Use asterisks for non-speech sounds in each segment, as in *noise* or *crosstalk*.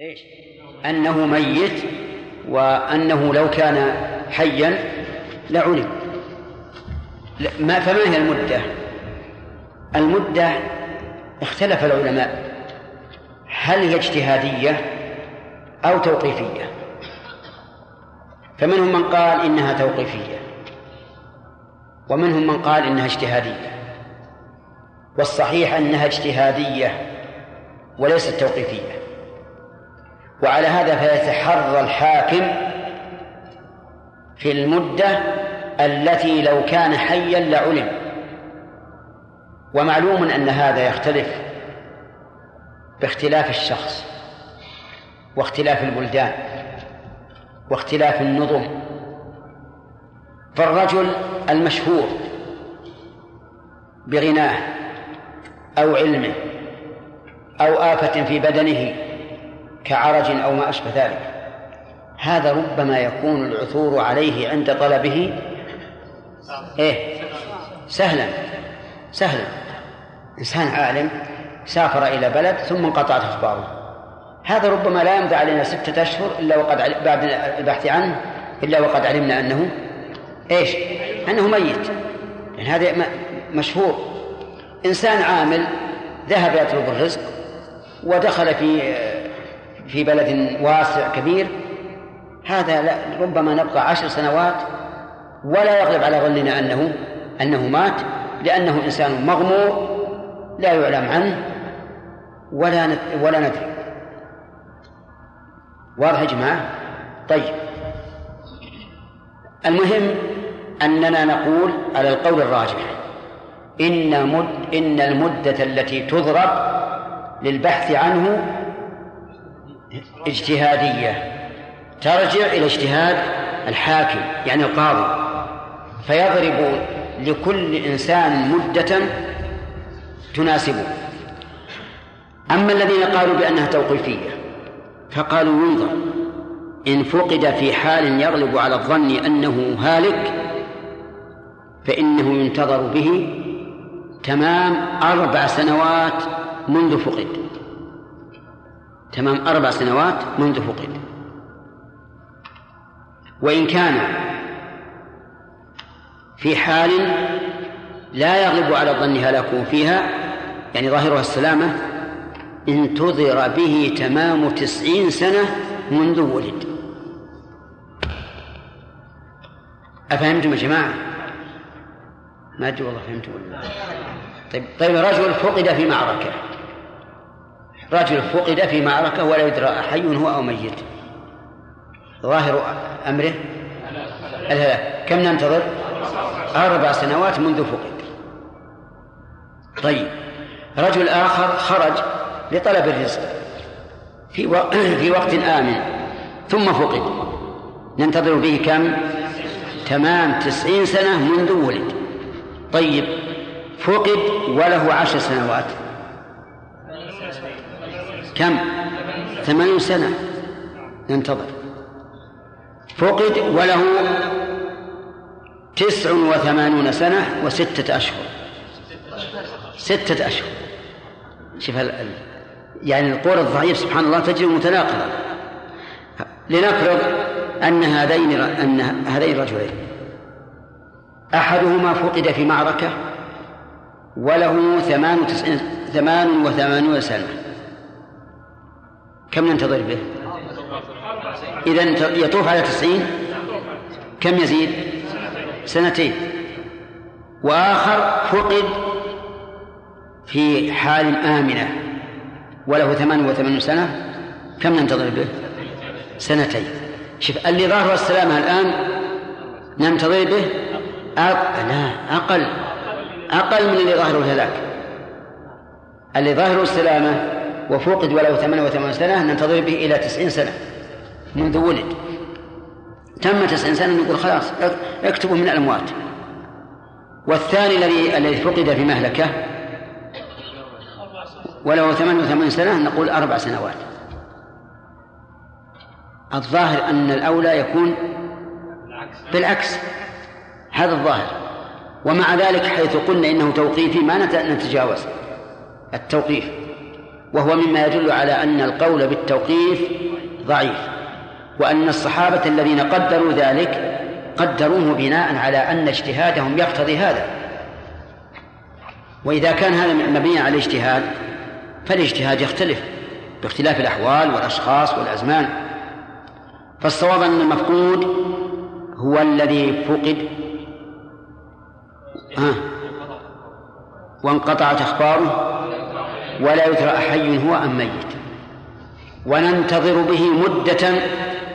إيش؟ أنه ميت وأنه لو كان حيا لعلم. ما فما هي المدة؟ المدة اختلف العلماء. هل هي اجتهادية أو توقيفية؟ فمنهم من قال إنها توقيفية ومنهم من قال إنها اجتهادية. والصحيح أنها اجتهادية وليست توقيفية. وعلى هذا فيتحرى الحاكم في المدة التي لو كان حيا لعلم. ومعلوم أن هذا يختلف باختلاف الشخص واختلاف البلدان واختلاف النظم. فالرجل المشهور بغناه أو علمه أو آفة في بدنه كعرج أو ما أشبه ذلك. هذا ربما يكون العثور عليه عند طلبه. إيه سهلا سهلا. إنسان عالم سافر إلى بلد ثم انقطعت أخباره. هذا ربما لا يمضي علينا ستة أشهر إلا وقد بعد البحث عنه إلا وقد علمنا أنه إيش؟ أنه ميت. يعني هذا مشهور. إنسان عامل ذهب يطلب الرزق ودخل في في بلد واسع كبير هذا لا ربما نبقى عشر سنوات ولا يغلب على ظننا أنه أنه مات لأنه إنسان مغمور لا يعلم عنه ولا ولا ندري واضح يا جماعة؟ طيب المهم أننا نقول على القول الراجح إن مد إن المدة التي تضرب للبحث عنه اجتهادية. ترجع إلى اجتهاد الحاكم يعني القاضي. فيضرب لكل إنسان مدة تناسبه. أما الذين قالوا بأنها توقيفية فقالوا ينظر إن فقد في حال يغلب على الظن أنه هالك فإنه ينتظر به تمام أربع سنوات منذ فقد. تمام أربع سنوات منذ فقد. وإن كان في حال لا يغلب على الظن هلاكه فيها يعني ظاهرها السلامة انتظر به تمام تسعين سنة منذ ولد. أفهمتم يا جماعة؟ ما أدري والله فهمتم طيب طيب رجل فقد في معركة. رجل فقد في معركة ولا يدرى حي هو أو ميت. ظاهر أمره؟ الهلاك كم ننتظر؟ أربع سنوات منذ فقد. طيب رجل آخر خرج لطلب الرزق في *clears throat* في وقت آمن ثم فقد. ننتظر به كم؟ تمام تسعين سنة منذ ولد. طيب فقد وله عشر سنوات. كم؟ ثمانين سنة. ننتظر فقد وله تسع وثمانون سنة وستة أشهر. ستة أشهر. شوف يعني القول الضعيف سبحان الله تجري متناقضة لنفرض أن هذين أن هذين الرجلين أحدهما فقد في معركة وله ثمان وتسعين ثمان وثمانون سنة. كم ننتظر به؟ إذا يطوف على تسعين. كم يزيد؟ سنتين. وآخر فقد في حال آمنة. وله ثمان وثمانون سنة. كم ننتظر به؟ سنتين. شوف اللي ظاهر السلامة الآن ننتظر به أق... لا أقل. أقل من اللي ظاهره الهلاك اللي ظاهره السلامة وفوقد وله ثمانية وثمانين سنة ننتظر به إلى تسعين سنة منذ ولد. تم تسعين سنة نقول خلاص اكتبوا من الأموات. والثاني الذي الذي فقد في مهلكة وله ثمان وثمانين سنة نقول أربع سنوات. الظاهر أن الأولى يكون بالعكس هذا الظاهر. ومع ذلك حيث قلنا إنه توقيفي ما نتجاوز التوقيف. وهو مما يدل على أن القول بالتوقيف ضعيف وأن الصحابة الذين قدروا ذلك قدروه بناء على أن اجتهادهم يقتضي هذا. وإذا كان هذا مبنيا على الاجتهاد فالاجتهاد يختلف باختلاف الأحوال والأشخاص والأزمان. فالصواب أن المفقود هو الذي فقد وانقطعت أخباره. ولا يدرى أحي هو أم ميت. وننتظر به مدة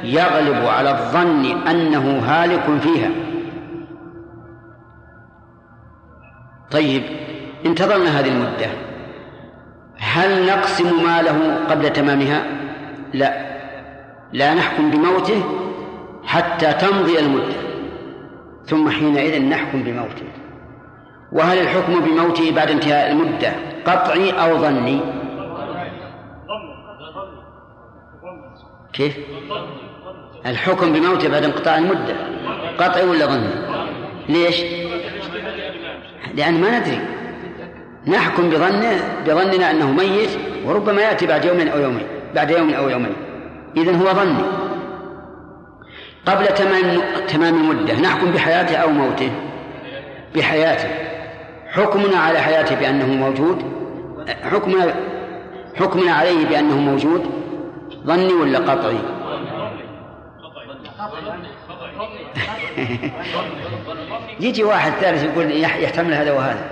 يغلب على الظن أنه هالك فيها. طيب انتظرنا هذه المدة. هل نقسم ماله قبل تمامها؟ لا. لا نحكم بموته حتى تمضي المدة. ثم حينئذ نحكم بموته. وهل الحكم بموته بعد انتهاء المدة قطعي أو ظني؟ كيف؟ الحكم بموته بعد انقطاع المدة قطعي ولا ظني؟ ليش؟ لأن ما ندري. نحكم بظنه بظننا أنه ميت وربما يأتي بعد يوم أو يومين بعد يوم أو يومين. إذن هو ظني. قبل تمام تمام المدة نحكم بحياته أو موته؟ بحياته. حكمنا على حياته بأنه موجود؟ حكمنا حكمنا عليه بأنه موجود؟ ظني ولا قطعي؟ *laughs* يجي واحد ثالث يقول يحتمل هذا وهذا.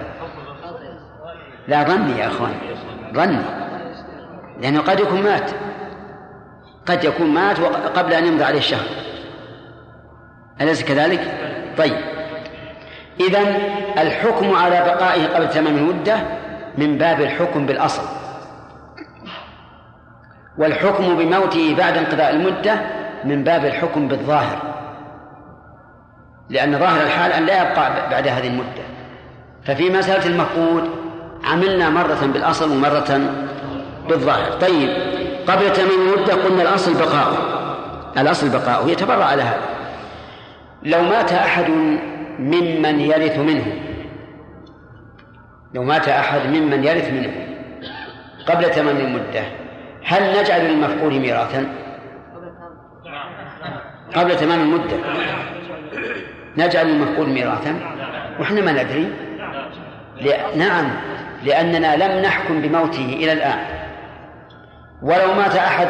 لا ظني يا أخوان ظني. لأنه قد يكون مات. قد يكون مات قبل أن يمضي عليه الشهر. أليس كذلك؟ طيب. إذا الحكم على بقائه قبل تمام المدة من باب الحكم بالأصل. والحكم بموته بعد انقضاء المدة من باب الحكم بالظاهر. لأن ظاهر الحال أن لا يبقى بعد هذه المدة. ففي مسألة المفقود عملنا مرة بالأصل ومرة بالظاهر. طيب قبل تمام المدة قلنا الأصل بقاؤه. الأصل بقاؤه يتبرع على هذا. لو مات أحد ممن يرث منه. لو مات أحد ممن يرث منه. قبل تمام المدة. هل نجعل للمفقود ميراثا؟ قبل تمام المدة. نجعل المفقود ميراثا؟ وإحنا ما ندري. نعم. لأننا لم نحكم بموته إلى الآن. ولو مات أحد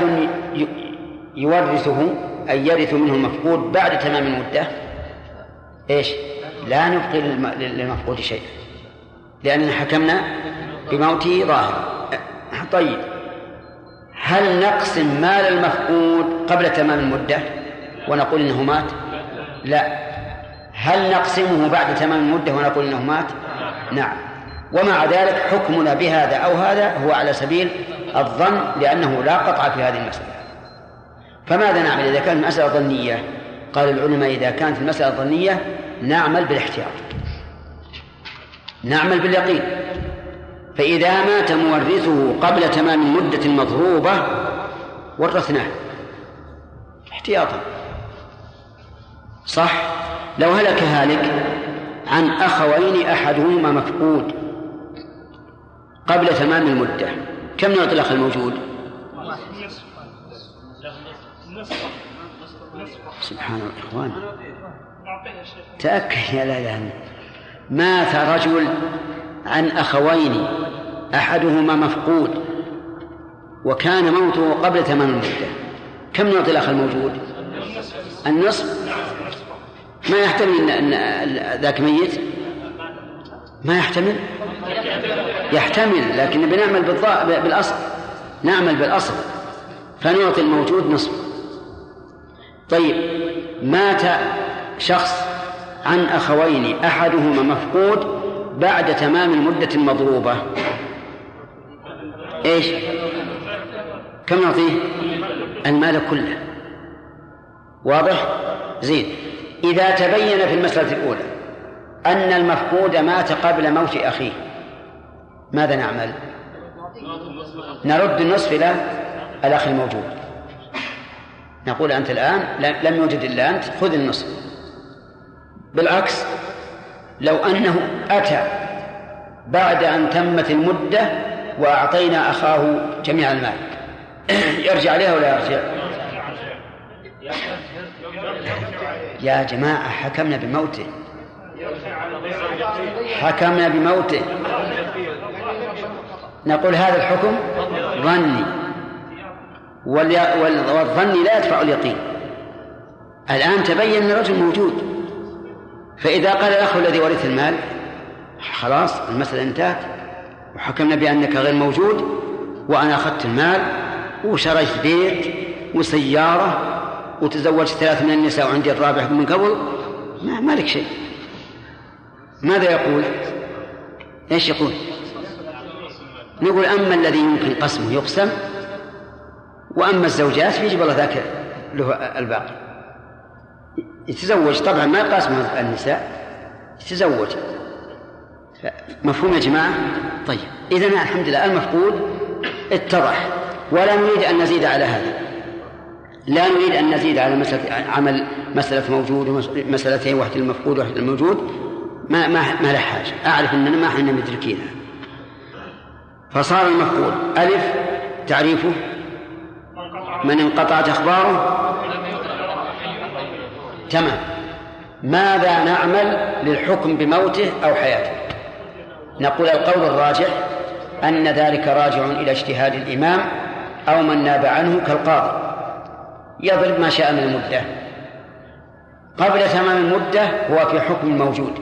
يورثه أي يرث منه المفقود بعد تمام المدة إيش؟ لا نبقي للمفقود شيء لأننا حكمنا بموته ظاهر. طيب هل نقسم مال المفقود قبل تمام المدة ونقول إنه مات؟ لا. هل نقسمه بعد تمام المدة ونقول إنه مات؟ نعم. ومع ذلك حكمنا بهذا أو هذا هو على سبيل الظن لأنه لا قطع في هذه المسألة. فماذا نعمل إذا كانت المسألة ظنية؟ قال العلماء إذا كانت المسألة ظنية نعمل بالاحتياط. نعمل باليقين. فإذا مات مورثه قبل تمام المدة المضروبة ورثناه. احتياطا. صح؟ لو هلك هالك عن أخوين أحدهما مفقود قبل تمام المدة كم نعطي الأخ الموجود؟ سبحان الإخوان تأكد يا لا لا مات رجل عن أخوين أحدهما مفقود وكان موته قبل تمام المدة. كم نعطي الأخ الموجود؟ النصف؟ ما يحتمل أن ذاك ميت؟ ما يحتمل؟ يحتمل لكن بنعمل بالأصل. نعمل بالأصل. فنعطي الموجود نصف. طيب مات شخص عن أخوين أحدهما مفقود بعد تمام المدة المضروبة. إيش؟ كم نعطيه؟ المال كله. واضح؟ زين. إذا تبين في المسألة الأولى أن المفقود مات قبل موت أخيه ماذا نعمل؟ نرد النصف إلى الأخ الموجود. نقول أنت الآن لم يوجد إلا أنت خذ النصف. بالعكس لو أنه أتى بعد أن تمت المدة وأعطينا أخاه جميع المال. *clears throat* يرجع عليها ولا يرجع؟ يا جماعة حكمنا بموته. حكمنا بموته. نقول هذا الحكم ظني. والظن لا يدفع اليقين. الآن تبين أن الرجل موجود. فإذا قال الأخ الذي ورث المال خلاص المسألة انتهت وحكمنا بأنك غير موجود وأنا أخذت المال وشريت بيت وسيارة وتزوجت ثلاث من النساء وعندي الرابع من قبل ما, ما لك شيء ماذا يقول؟ إيش يقول؟ نقول أما الذي يمكن قسمه يقسم وأما الزوجات فيجب الله ذاك له الباقي يتزوج طبعا ما يقاس النساء يتزوج. مفهوم يا جماعة؟ طيب. إذا الحمد لله المفقود اتضح. ولا نريد أن نزيد على هذا. لا نريد أن نزيد على مسألة عمل مسألة موجود ومسألتين واحد المفقود وواحد الموجود. ما ما ما له حاجة. أعرف أننا ما إحنا مدركينها. فصار المفقود ألف تعريفه؟ من انقطعت أخباره؟ تمام. ماذا نعمل للحكم بموته أو حياته؟ نقول القول الراجح أن ذلك راجع إلى اجتهاد الإمام أو من ناب عنه كالقاضي. يضرب ما شاء من المدة. قبل تمام المدة هو في حكم الموجود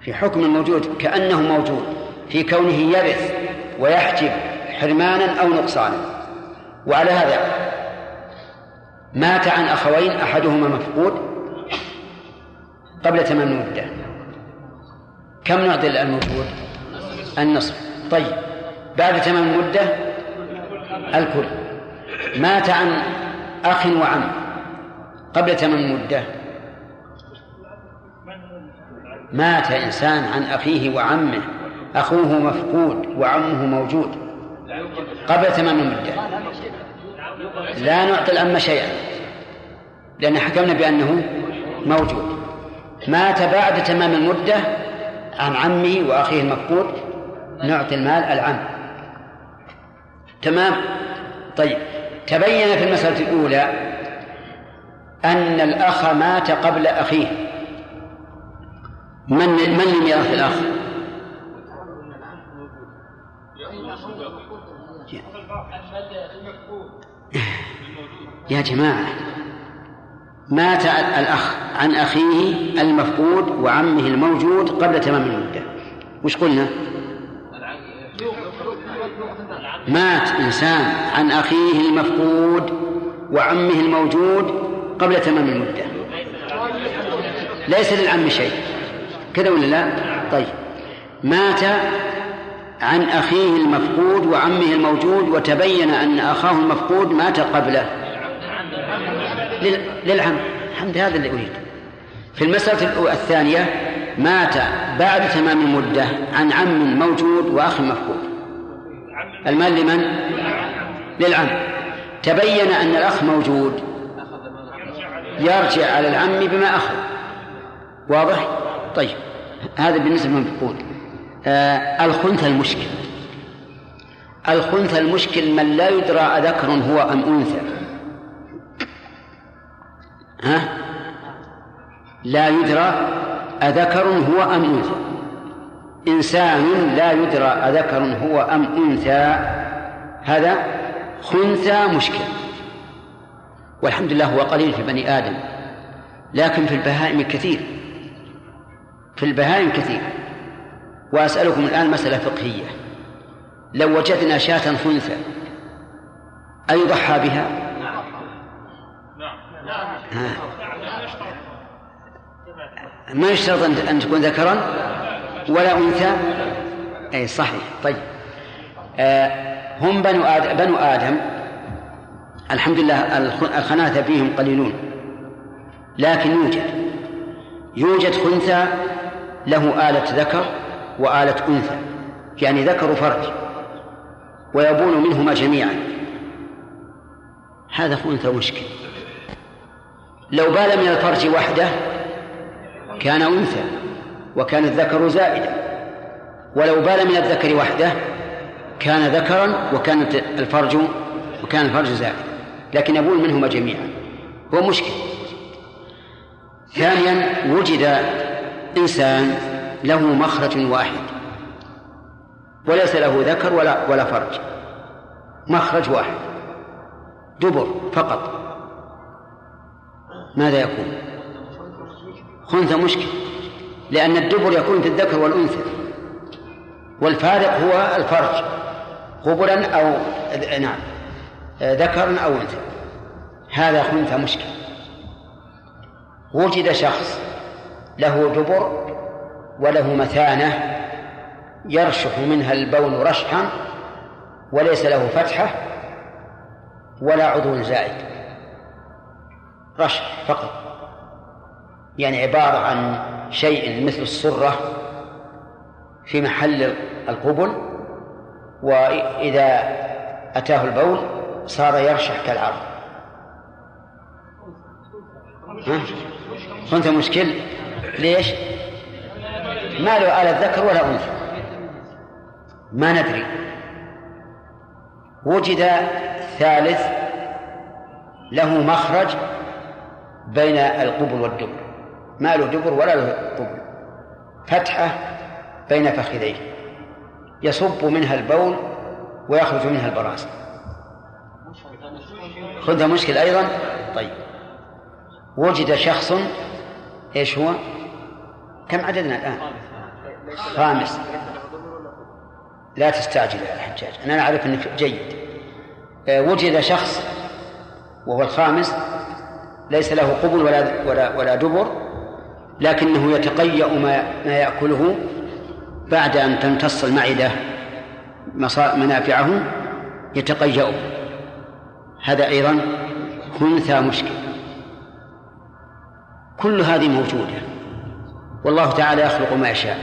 في حكم الموجود كأنه موجود. في كونه يرث ويحجب حرمانا أو نقصانا. وعلى هذا مات عن أخوين أحدهما مفقود قبل تمام المدة كم نعدل الموجود النصف. طيب بعد تمام المدة الكل. مات عن أخ وعم قبل تمام المدة مات إنسان عن أخيه وعمه. أخوه مفقود وعمه موجود قبل تمام المدة لا نعطي الأم شيئا لأن حكمنا بأنه موجود. مات بعد تمام المدة عن عمه وأخيه المفقود نعطي المال العم. تمام؟ طيب. تبين في المسألة الأولى أن الأخ مات قبل أخيه. من من لميراث الأخ؟ يا جماعة مات الأخ عن أخيه المفقود وعمه الموجود قبل تمام المدة. وش قلنا؟ مات إنسان عن أخيه المفقود وعمه الموجود قبل تمام المدة. ليس للعم شيء. كذا ولا لا؟ طيب. مات عن أخيه المفقود وعمه الموجود وتبين أن أخاه المفقود مات قبله. للعم. الحمد هذا اللي أريد في المسألة الثانية مات بعد تمام المدة عن عم موجود وأخ مفقود. المال لمن؟ للعم. تبين أن الأخ موجود. يرجع على العم بما أخذ. واضح؟ طيب. هذا بالنسبة للمفقود. آه الخنث المشكل. الخنث المشكل من لا يدرى أذكر هو أم أنثى. ها؟ لا يدرى أذكر هو أم أنثى. إنسان لا يدرى أذكر هو أم أنثى. هذا خنثى مشكل. والحمد لله هو قليل في بني آدم لكن في البهائم كثير. في البهائم كثير. وأسألكم الآن مسألة فقهية. لو وجدنا شاة خنثى أيضحى بها؟ ها. ما يشترط أن تكون ذكرا ولا أنثى؟ أي صحيح. طيب. آه هم بنو آدم, بنو آدم. الحمد لله الخناثة فيهم قليلون. لكن يوجد. يوجد خنثى له آلة ذكر وآلة أنثى. يعني ذكر فرج. ويبون منهما جميعا. هذا أنثى مشكل. لو بال من الفرج وحده كان أنثى وكان الذكر زائدا. ولو بال من الذكر وحده كان ذكرا وكانت الفرج وكان الفرج زائد. لكن يبول منهما جميعا. هو مشكل. ثانيا وجد إنسان له مخرج واحد. وليس له ذكر ولا ولا فرج. مخرج واحد. دبر فقط. ماذا يكون؟ خنثى مشكل لأن الدبر يكون في الذكر والأنثى والفارق هو الفرج قبلا أو نعم ذكرا أو أنثى. هذا خنثى مشكل. وجد شخص له دبر وله مثانة يرشح منها البول رشحا وليس له فتحة ولا عضو زائد. رشح فقط. يعني عبارة عن شيء مثل السرة في محل القبل وإذا أتاه البول صار يرشح كالعرض. كنت مشكل؟ ليش؟ ما له آلة ذكر ولا أنثى. ما ندري. وجد ثالث له مخرج بين القبل والدبر. ما له دبر ولا له قبل. فتحة بين فخذيه. يصب منها البول ويخرج منها البراز خذها مشكل أيضا؟ طيب. وجد شخص إيش هو؟ كم عددنا الآن؟ خامس. لا تستعجل يا حجاج. أنا أعرف أنك جيد. آه، وجد شخص وهو الخامس ليس له قبل ولا ولا ولا دبر لكنه يتقيأ ما ما يأكله بعد أن تمتص المعدة منافعه يتقيأ. هذا أيضا خنثى مشكل. كل هذه موجودة. والله تعالى يخلق ما يشاء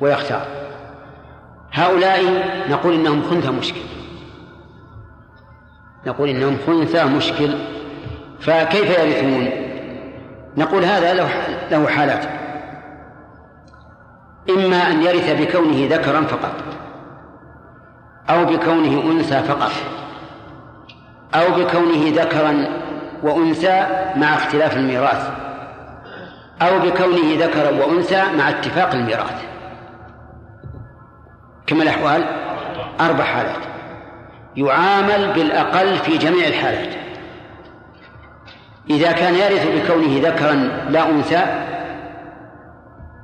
ويختار. هؤلاء نقول إنهم خنثى مشكل. نقول إنهم خنثى مشكل فكيف يرثون؟ نقول هذا له له حالات. إما أن يرث بكونه ذكرا فقط أو بكونه أنثى فقط أو بكونه ذكرا وأنثى مع اختلاف الميراث أو بكونه ذكرا وأنثى مع اتفاق الميراث. كما الأحوال؟ أربع حالات. يعامل بالأقل في جميع الحالات. إذا كان يرث بكونه ذكرا لا أنثى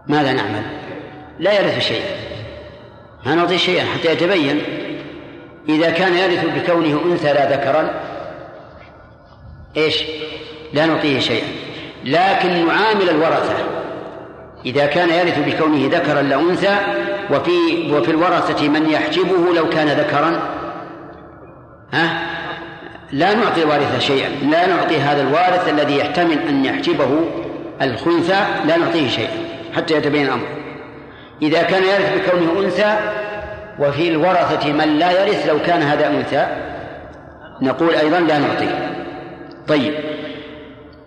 ماذا نعمل؟ لا يرث شيئا. ما نعطيه شيئا حتى يتبين. إذا كان يرث بكونه أنثى لا ذكرا إيش؟ لا نعطيه شيئا. لكن نعامل الورثة. إذا كان يرث بكونه ذكرا لا أنثى وفي وفي الورثة من يحجبه لو كان ذكرا. ها؟ لا نعطي الوارث شيئا لا نعطي هذا الوارث الذي يحتمل أن يحجبه الخنثى لا نعطيه شيئا حتى يتبين الأمر. إذا كان يرث بكونه أنثى وفي الورثة من لا يرث لو كان هذا أنثى نقول أيضا لا نعطيه. طيب.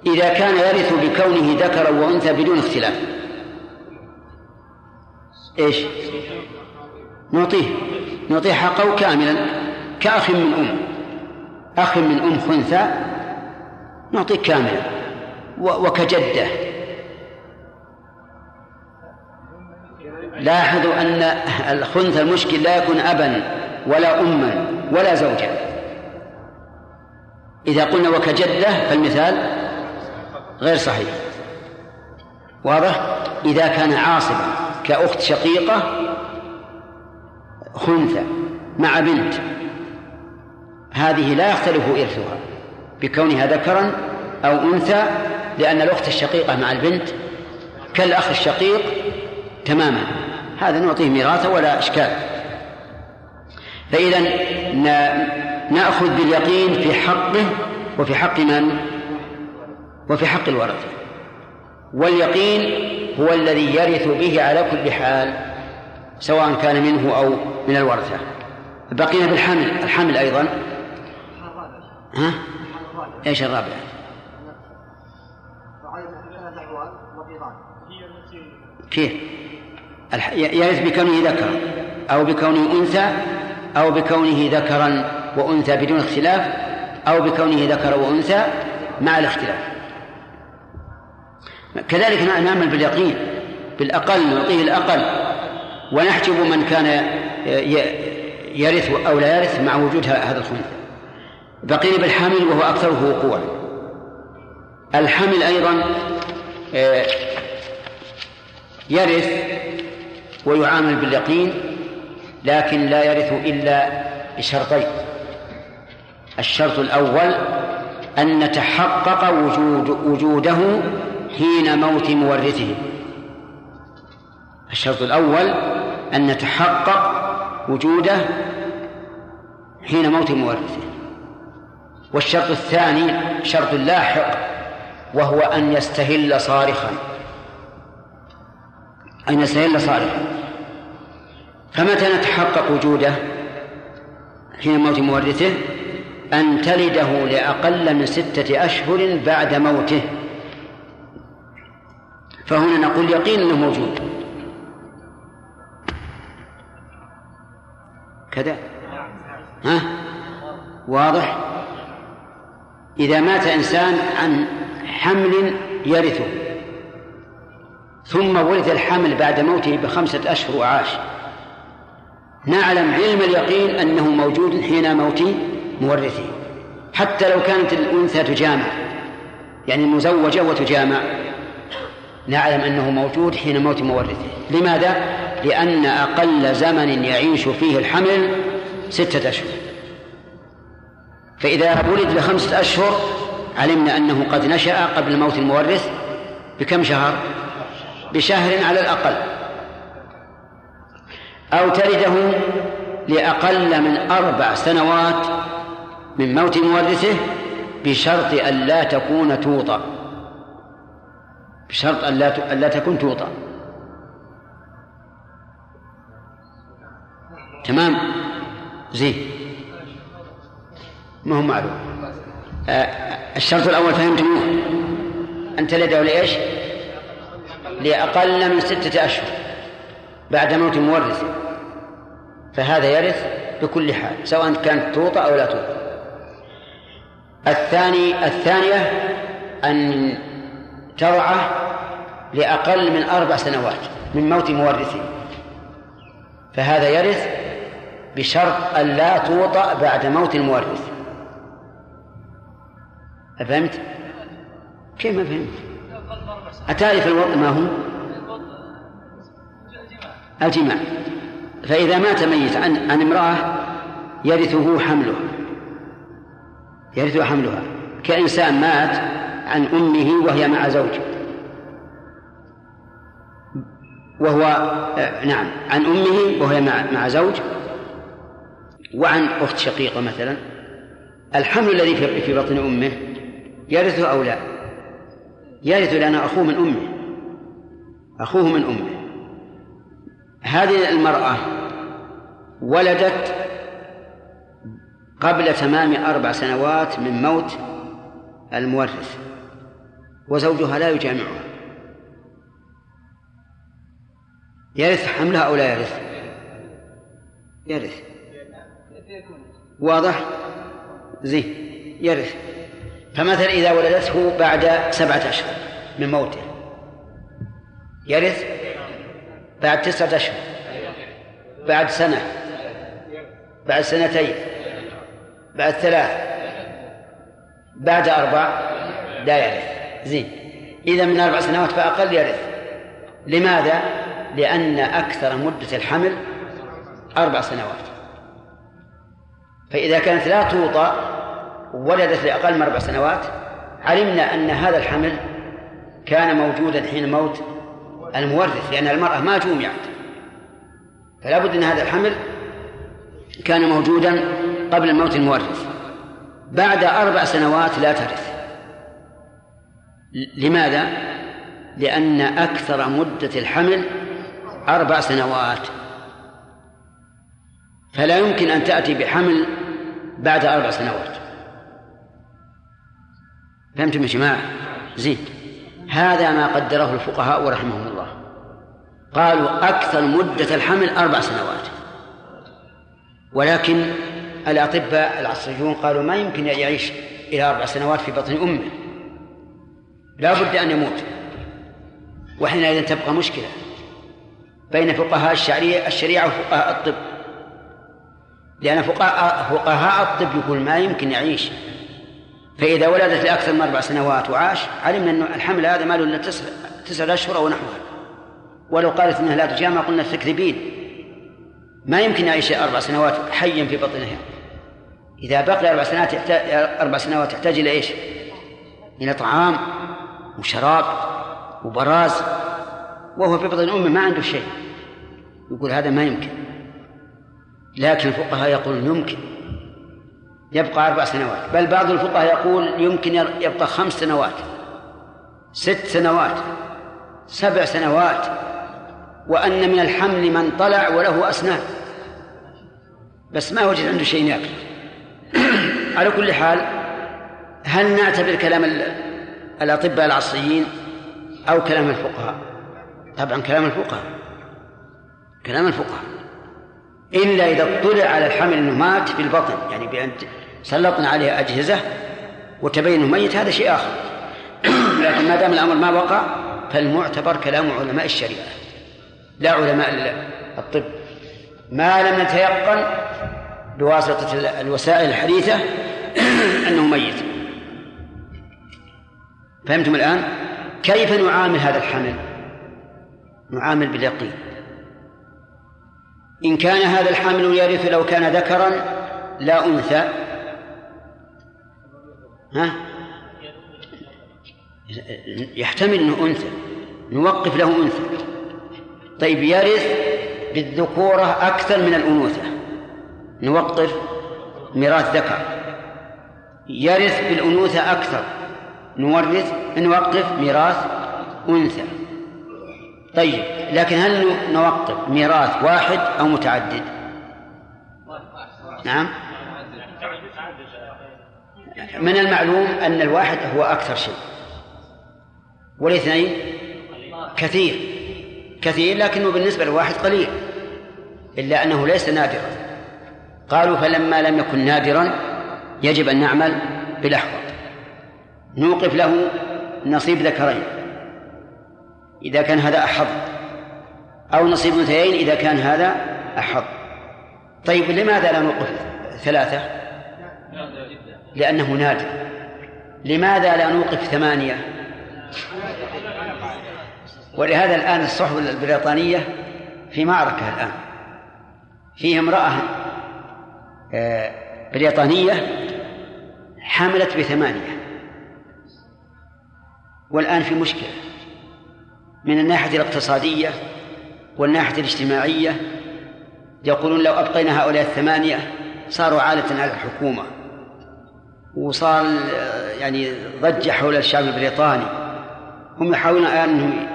إذا كان يرث بكونه ذكرا وأنثى بدون اختلاف إيش؟ نعطيه. نعطيه حقه كاملا كأخ من أم. أخ من أم خنثى نعطيه كاملا وكجدة. لاحظوا أن الخنثى المشكل لا يكون أبا ولا أما ولا زوجا. إذا قلنا وكجدة فالمثال غير صحيح. واضح؟ إذا كان عاصبا كأخت شقيقة خنثى مع بنت هذه لا يختلف إرثها بكونها ذكرا أو أنثى لأن الأخت الشقيقة مع البنت كالأخ الشقيق تماما. هذا نعطيه ميراثه ولا إشكال. فإذا نأخذ باليقين في حقه وفي حق من؟ وفي حق الورثة. واليقين هو الذي يرث به على كل حال سواء كان منه أو من الورثة. بقينا بالحمل الحمل أيضا. ها؟ إيش الرابع؟ كيف؟ يرث بكونه ذكرا أو بكونه أنثى أو بكونه ذكرا وأنثى بدون اختلاف أو بكونه ذكر وأنثى مع الاختلاف كذلك نعمل باليقين بالأقل نعطيه الأقل ونحجب من كان يرث أو لا يرث مع وجود هذا الخنث بقي بالحمل وهو أكثره وقوعا. الحمل أيضا آه، يرث ويعامل باليقين لكن لا يرث إلا بشرطين. الشرط الأول أن نتحقق وجود وجوده حين موت مورثه. الشرط الأول أن نتحقق وجوده حين موت مورثه. والشرط الثاني شرط لاحق وهو أن يستهل صارخا. أن يستهل صارخا. فمتى نتحقق وجوده حين موت مورثه؟ أن تلده لأقل من ستة أشهر بعد موته. فهنا نقول يقين أنه موجود. كذا. ها؟ واضح؟ إذا مات إنسان عن حمل يرثه ثم ورث الحمل بعد موته بخمسة أشهر وعاش. نعلم علم اليقين أنه موجود حين موت مورثه حتى لو كانت الأنثى تجامع يعني مزوجة وتجامع. نعلم أنه موجود حين موت مورثه. لماذا؟ لأن أقل زمن يعيش فيه الحمل ستة أشهر. فإذا ولد لخمسة أشهر علمنا أنه قد نشأ قبل موت المورث بكم شهر؟ بشهر على الأقل. أو تلده لأقل من أربع سنوات من موت مورثه بشرط أن لا تكون توطأ. بشرط أن لا أن لا تكون توطأ. تمام؟ زين. ما هو معلوم. آه الشرط الأول فهمتموه؟ أن تلده لإيش؟ لأقل من ستة أشهر بعد موت مورث فهذا يرث بكل حال سواء كانت توطى أو لا توطى الثاني الثانية أن ترعى لأقل من أربع سنوات من موت مورثه. فهذا يرث بشرط أن لا توطأ بعد موت المورث. أفهمت؟ كيف ما فهمت؟ أتعرف الوضع ما هو؟ الجماع فإذا مات ميت عن عن امرأة يرثه حملها يرث حملها كإنسان مات عن أمه وهي مع زوج وهو آه، نعم عن أمه وهي مع مع زوج وعن أخت شقيقة مثلا الحمل الذي في بطن أمه يرثه أو لا؟ يرث لأنه أخوه من أمه. أخوه من أمه. هذه المرأة ولدت قبل تمام أربع سنوات من موت المورث وزوجها لا يجامعها. يرث حملها أو لا يرث. يرث. واضح؟ زين يرث. فمثلا إذا ولدته بعد سبعة أشهر من موته يرث بعد تسعة أشهر بعد سنة بعد سنتين بعد ثلاث بعد أربع لا يرث. زين. إذا من أربع سنوات فأقل يرث. لماذا؟ لأن أكثر مدة الحمل أربع سنوات. فإذا كانت لا توطأ ولدت لأقل من أربع سنوات. علمنا أن هذا الحمل كان موجودا حين موت المورث لأن المرأة ما جومعت فلا بد أن هذا الحمل كان موجودا قبل موت المورث. بعد أربع سنوات لا ترث. لماذا؟ لأن أكثر مدة الحمل أربع سنوات. فلا يمكن أن تأتي بحمل بعد أربع سنوات. فهمتم يا جماعة؟ زين. هذا ما قدره الفقهاء رحمهم الله. قالوا أكثر مدة الحمل أربع سنوات. ولكن الأطباء العصريون قالوا ما يمكن يعيش إلى أربع سنوات في بطن أمه. لا بد أن يموت. وحينئذ تبقى مشكلة بين فقهاء الشريعة الشريعة وفقهاء الطب. لأن فقهاء الطب يقول ما يمكن يعيش فإذا ولدت لأكثر من أربع سنوات وعاش علمنا أن الحمل هذا ما له إلا تسع تسعة أشهر أو نحوها. ولو قالت أنها لا تجامع قلنا تكذبين ما يمكن يعيش أربع سنوات حيا في بطنها. إذا بقي أربع سنوات يحتاج أربع سنوات يحتاج إلى إيش؟ إلى طعام وشراب وبراز. وهو في بطن أمه ما عنده شيء. يقول هذا ما يمكن. لكن الفقهاء يقولون يمكن. يبقى أربع سنوات. بل بعض الفقهاء يقول يمكن يبقى خمس سنوات ست سنوات سبع سنوات وأن من الحمل من طلع وله أسنان. بس ما وجد عنده شيء يأكل. *clears throat* على كل حال هل نعتبر كلام الأطباء العصريين أو كلام الفقهاء؟ طبعا كلام الفقهاء. كلام الفقهاء. إلا إذا اطلع على الحمل أنه مات في البطن يعني بأن سلطنا عليه أجهزة وتبين أنه ميت هذا شيء آخر. *clears throat* لكن ما دام الأمر ما وقع فالمعتبر كلام علماء الشريعة. لا علماء الطب. ما لم نتيقن بواسطة الوسائل الحديثة *clears throat* أنه ميت. فهمتم الآن؟ كيف نعامل هذا الحمل؟ نعامل باليقين. إن كان هذا الحمل يرث لو كان ذكرا لا أنثى. ها؟ يحتمل أنه أنثى. نوقف له أنثى. طيب يرث بالذكورة أكثر من الأنوثة. نوقف ميراث ذكر. يرث بالأنوثة أكثر. نورث نوقف ميراث أنثى. طيب لكن هل نوقف ميراث واحد أو متعدد؟ نعم. من المعلوم أن الواحد هو أكثر شيء. والاثنين؟ كثير. كثير لكنه بالنسبة للواحد قليل إلا أنه ليس نادرا. قالوا فلما لم يكن نادرا يجب أن نعمل بلحظة نوقف له نصيب ذكرين. إذا كان هذا أحظ. أو نصيب أنثيين إذا كان هذا أحظ. طيب لماذا لا نوقف ثلاثة؟ لأنه نادر. لماذا لا نوقف ثمانية؟ ولهذا الآن الصحف البريطانية في معركة الآن. فيه امرأة آه، بريطانية حملت بثمانية. والآن في مشكلة. من الناحية الاقتصادية والناحية الاجتماعية يقولون لو أبقينا هؤلاء الثمانية صاروا عالة على الحكومة. وصار يعني ضجة حول الشعب البريطاني. هم يحاولون الآن أنهم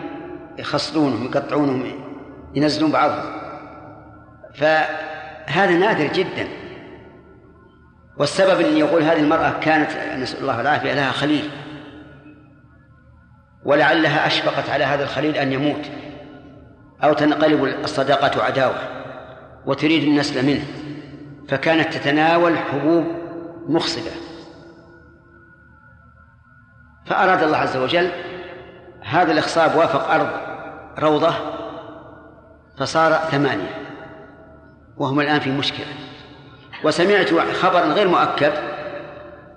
يخصلونهم يقطعونهم ينزلون بعضهم. فهذا نادر جدا. والسبب أن يقول هذه المرأة كانت نسأل الله العافية لها خليل. ولعلها أشفقت على هذا الخليل أن يموت أو تنقلب الصداقة عداوة وتريد النسل منه فكانت تتناول حبوب مخصبة. فأراد الله عز وجل هذا الإخصاب وافق أرض روضة فصار ثمانية وهم الآن في مشكلة. وسمعت خبرا غير مؤكد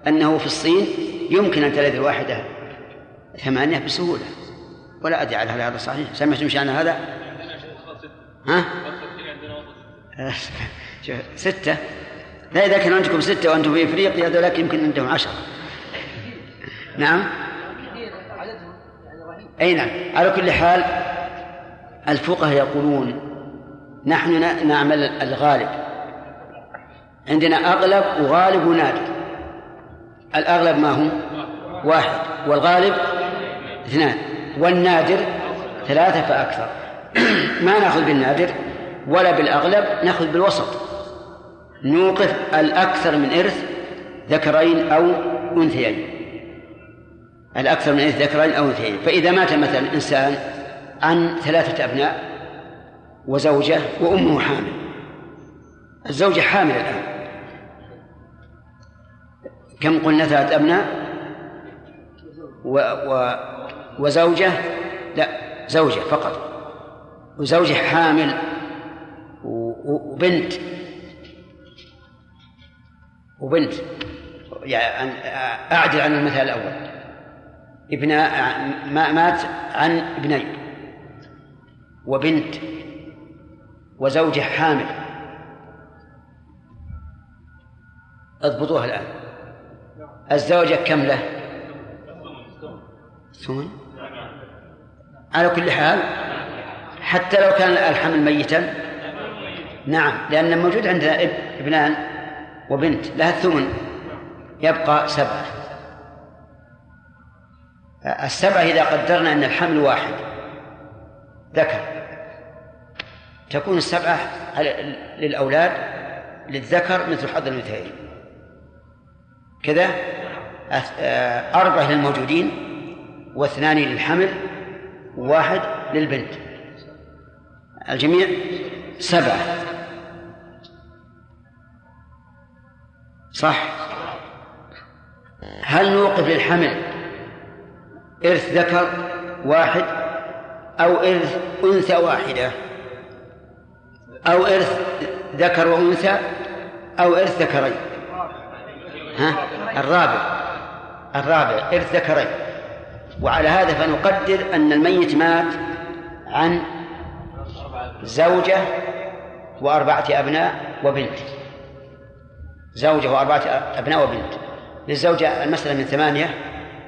أنه في الصين يمكن أن تلد الواحدة ثمانية بسهولة. ولا أدري على هذا صحيح. سمعتم شأن هذا؟ ها؟ *laughs* ستة. لا إذا كان عندكم ستة وأنتم في إفريقيا ذولاك يمكن عندهم عشرة. نعم؟ أي نعم. على كل حال الفقهاء يقولون نحن نعمل الغالب. عندنا أغلب وغالب ونادر الأغلب ما هو واحد. والغالب اثنان والنادر ثلاثة فأكثر. *clears throat* ما نأخذ بالنادر ولا بالأغلب نأخذ بالوسط. نوقف الأكثر من إرث ذكرين أو أنثيين. الأكثر من إرث ذكرين أو أنثيين. فإذا مات مثلا إنسان عن ثلاثة أبناء وزوجة وأمه حامل. الزوجة حامل الآن. كم قلنا ثلاثة أبناء؟ و و وزوجة؟ لا زوجة فقط. وزوجة حامل وبنت. وبنت. يعني أعدل عن المثال الأول. ابن مات عن ابنين. وبنت. وزوجة حامل. اضبطوها الآن. الزوجة كم له؟ ثمن. على كل حال حتى لو كان الحمل ميتا. نعم لأن موجود عندنا ابنان وبنت لها الثمن يبقى سبعة السبعة إذا قدرنا أن الحمل واحد. ذكر. تكون السبعة للأولاد للذكر مثل حظ الأنثيين. كذا أربعة للموجودين واثنان للحمل. وواحد للبنت. الجميع سبعة. صح؟ هل نوقف للحمل إرث ذكر واحد أو إرث أنثى واحدة؟ أو إرث ذكر وأنثى أو إرث ذكرين. ها؟ الرابع. الرابع. إرث ذكرين. وعلى هذا فنقدر أن الميت مات عن زوجة وأربعة أبناء وبنت. زوجة وأربعة أبناء وبنت. للزوجة المسألة من ثمانية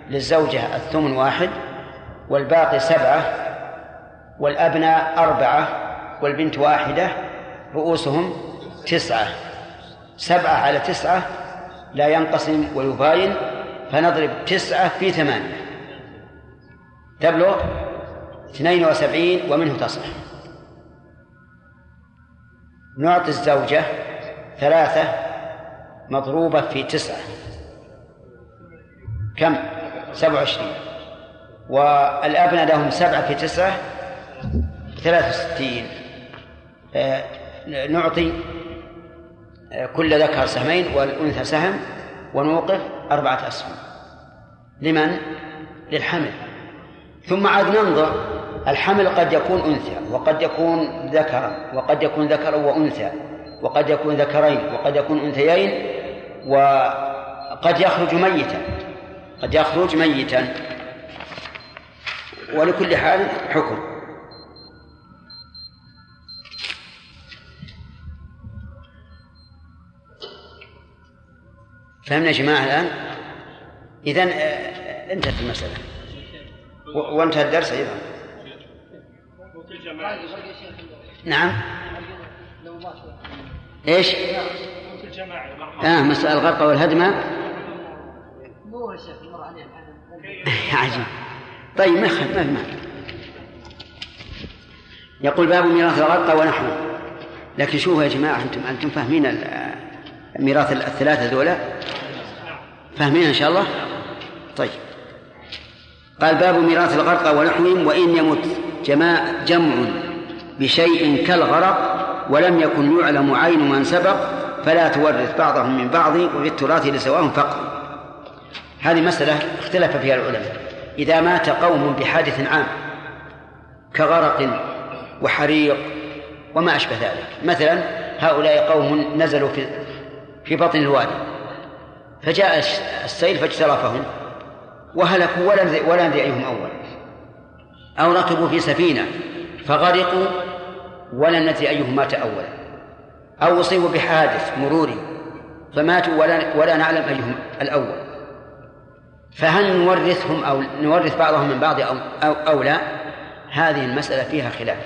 للزوجة الثمن واحد والباقي سبعة والأبناء أربعة والبنت واحدة رؤوسهم تسعة. سبعة على تسعة لا ينقسم ويباين فنضرب تسعة في ثمانية. تبلغ اثنين وسبعين ومنه تصح. نعطي الزوجة ثلاثة مضروبة في تسعة. كم؟ سبع وعشرين. والأبناء لهم سبعة في تسعة ثلاثة وستين. آه نعطي آه كل ذكر سهمين والأنثى سهم ونوقف أربعة أسهم. لمن؟ للحمل. ثم عاد ننظر. الحمل قد يكون أنثى وقد يكون ذكرا وقد يكون ذكرا وأنثى وقد يكون ذكرين وقد يكون أنثيين وقد يخرج ميتا قد يخرج ميتا. ولكل حال حكم. فهمنا يا جماعة الآن؟ إذا آه، انتهت المسألة. وانتهى الدرس أيضا. نعم. إيش؟ آه مسألة الغرق والهدمة *laughs* عجيب. طيب ما ما ما يقول باب ميراث الغرقى ونحوه. لكن شوفوا يا جماعة أنتم أنتم فاهمين ميراث الثلاثة ذولا؟ فاهمين إن شاء الله؟ طيب. قال باب ميراث الغرقى ونحوهم وإن يمت جماع جمع بشيء كالغرق ولم يكن يعلم عين من سبق فلا تورث بعضهم من بعض وفي التراث لسواهم فقط. هذه مسألة اختلف فيها العلماء. إذا مات قوم بحادث عام كغرق وحريق وما أشبه ذلك. مثلا هؤلاء قوم نزلوا في في بطن الوادي فجاء السيل فاجترفهم. وهلكوا ولا ولا ندري أيهم أول. أو ركبوا في سفينة فغرقوا ولم ندري أيهم مات أولا أو أصيبوا بحادث مروري فماتوا ولا ولا نعلم أيهم الأول. فهل نورثهم أو نورث بعضهم من بعض أو, أو, أو لا؟ هذه المسألة فيها خلاف.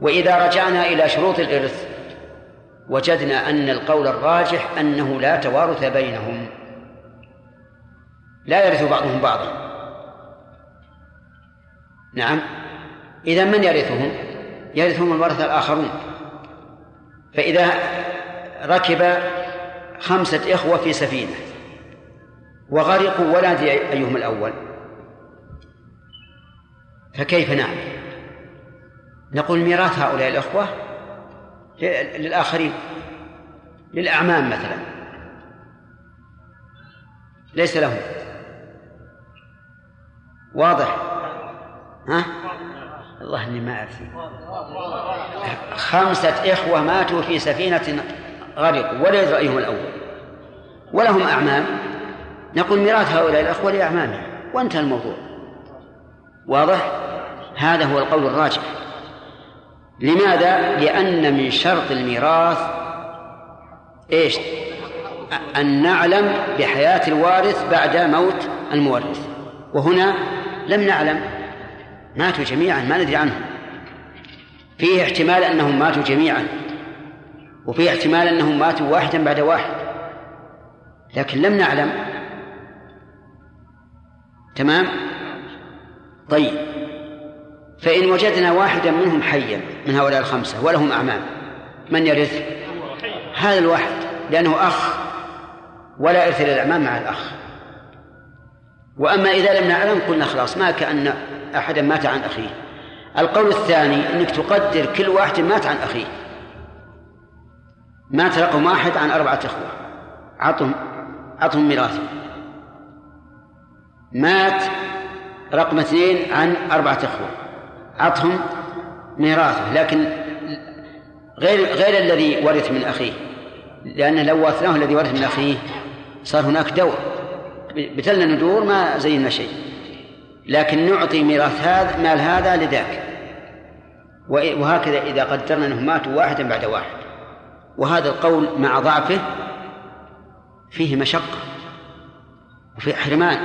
وإذا رجعنا إلى شروط الإرث وجدنا أن القول الراجح أنه لا توارث بينهم. لا يرث بعضهم بعضا. نعم. إذا من يرثهم؟ يرثهم الورثة الآخرون. فإذا ركب خمسة إخوة في سفينة وغرقوا ولا ندري أيهم الأول. فكيف نعمل نقول ميراث هؤلاء الأخوة للآخرين للأعمام مثلا. ليس لهم. واضح؟ ها؟ الله إني ما أعرف. خمسة إخوة ماتوا في سفينة غرقوا ولا يدرأيهم الأول. ولهم أعمام. نقول ميراث هؤلاء الأخوة لأعمامهم. وانتهى الموضوع. واضح؟ هذا هو القول الراجح. لماذا؟ لأن من شرط الميراث إيش؟ أن نعلم بحياة الوارث بعد موت المورث. وهنا لم نعلم. ماتوا جميعا ما ندري عنهم. فيه احتمال أنهم ماتوا جميعا. وفيه احتمال أنهم ماتوا واحدا بعد واحد. لكن لم نعلم. تمام؟ طيب. فإن وجدنا واحدا منهم حيا من هؤلاء الخمسة ولهم أعمام. من يرث؟ هذا الواحد لأنه أخ ولا إرث للأعمام مع الأخ. وأما إذا لم نعلم قلنا خلاص ما كأن أحدا مات عن أخيه. القول الثاني أنك تقدر كل واحد مات عن أخيه. مات رقم واحد عن أربعة إخوة. عطهم عطهم ميراث. مات رقم اثنين عن أربعة إخوة. عطهم ميراثه. لكن غير غير الذي ورث من أخيه. لأن لو ورثناه الذي ورث من أخيه صار هناك دور بتلنا ندور ما زينا شيء. لكن نعطي ميراث هذا مال هذا لذاك. وهكذا إذا قدرنا أنهم ماتوا واحدا بعد واحد. وهذا القول مع ضعفه فيه مشقة وفي حرمان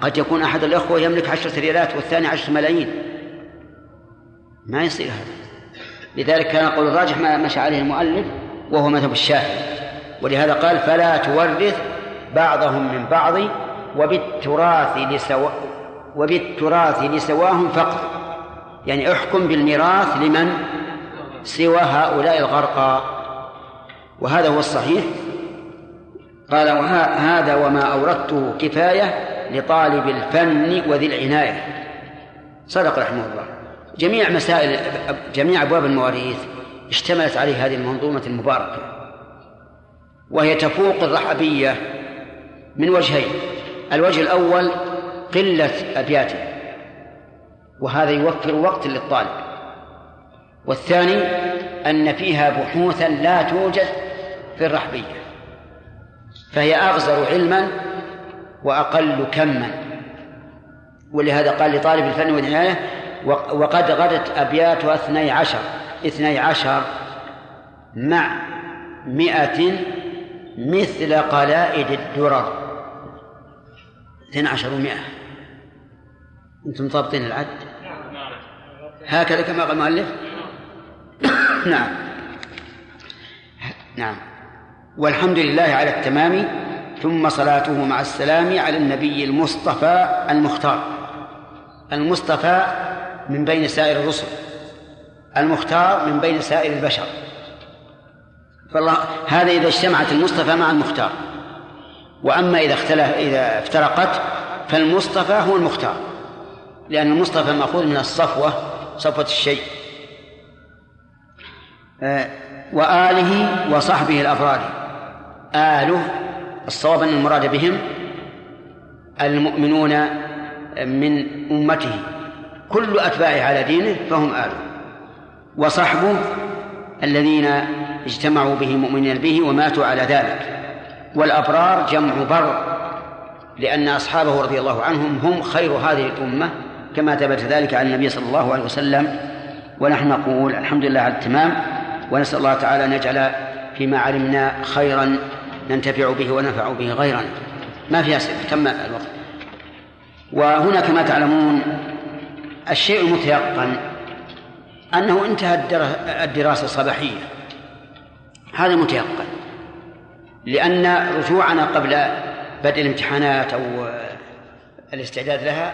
قد يكون أحد الأخوة يملك عشرة ريالات والثاني عشرة ملايين. ما يصير هذا. لذلك كان القول الراجح ما مشى عليه المؤلف وهو مذهب الشافعي ولهذا قال فلا تورث بعضهم من بعض وبالتراث لسوا وبالتراث لسواهم فقط. يعني احكم بالميراث لمن؟ سوى هؤلاء الغرقى. وهذا هو الصحيح. قال وهذا وما أوردته كفاية لطالب الفن وذي العناية. صدق رحمه الله. جميع مسائل جميع أبواب المواريث اشتملت عليه هذه المنظومة المباركة. وهي تفوق الرحبية من وجهين. الوجه الأول قلة أبياته وهذا يوفر وقت للطالب. والثاني أن فيها بحوثا لا توجد في الرحبية فهي أغزر علما وأقل كما. ولهذا قال لطالب الفن والعناية وقد غدت أبياتها اثني عشر اثني عشر مع مئة مثل قلائد الدرر. اثنى عشر ومائة أنتم ضابطين العد؟ هكذا كما قال المؤلف؟ نعم. نعم. والحمد لله على التمام ثم صلاته مع السلام على النبي المصطفى المختار. المصطفى من بين سائر الرسل. المختار من بين سائر البشر. فالله هذا إذا اجتمعت المصطفى مع المختار. وأما إذا اختلف إذا افترقت فالمصطفى هو المختار. لأن المصطفى مأخوذ من الصفوة صفوة الشيء. آه، وآله وصحبه الأبرار آله الصواب أن المراد بهم المؤمنون من أمته. كل أتباعه على دينه فهم آله. وصحبه الذين اجتمعوا به مؤمنين به وماتوا على ذلك. والأبرار جمع بر لأن أصحابه رضي الله عنهم هم خير هذه الأمة كما ثبت ذلك عن النبي صلى الله عليه وسلم. ونحن نقول الحمد لله على التمام ونسأل الله تعالى أن يجعل فيما علمنا خيرا ننتفع به وننفع به غيرنا ما في أسئلة تم الوقت. وهنا كما تعلمون الشيء المتيقن أنه انتهى الدراسة الصباحية. هذا متيقن. لأن رجوعنا قبل بدء الامتحانات أو الاستعداد لها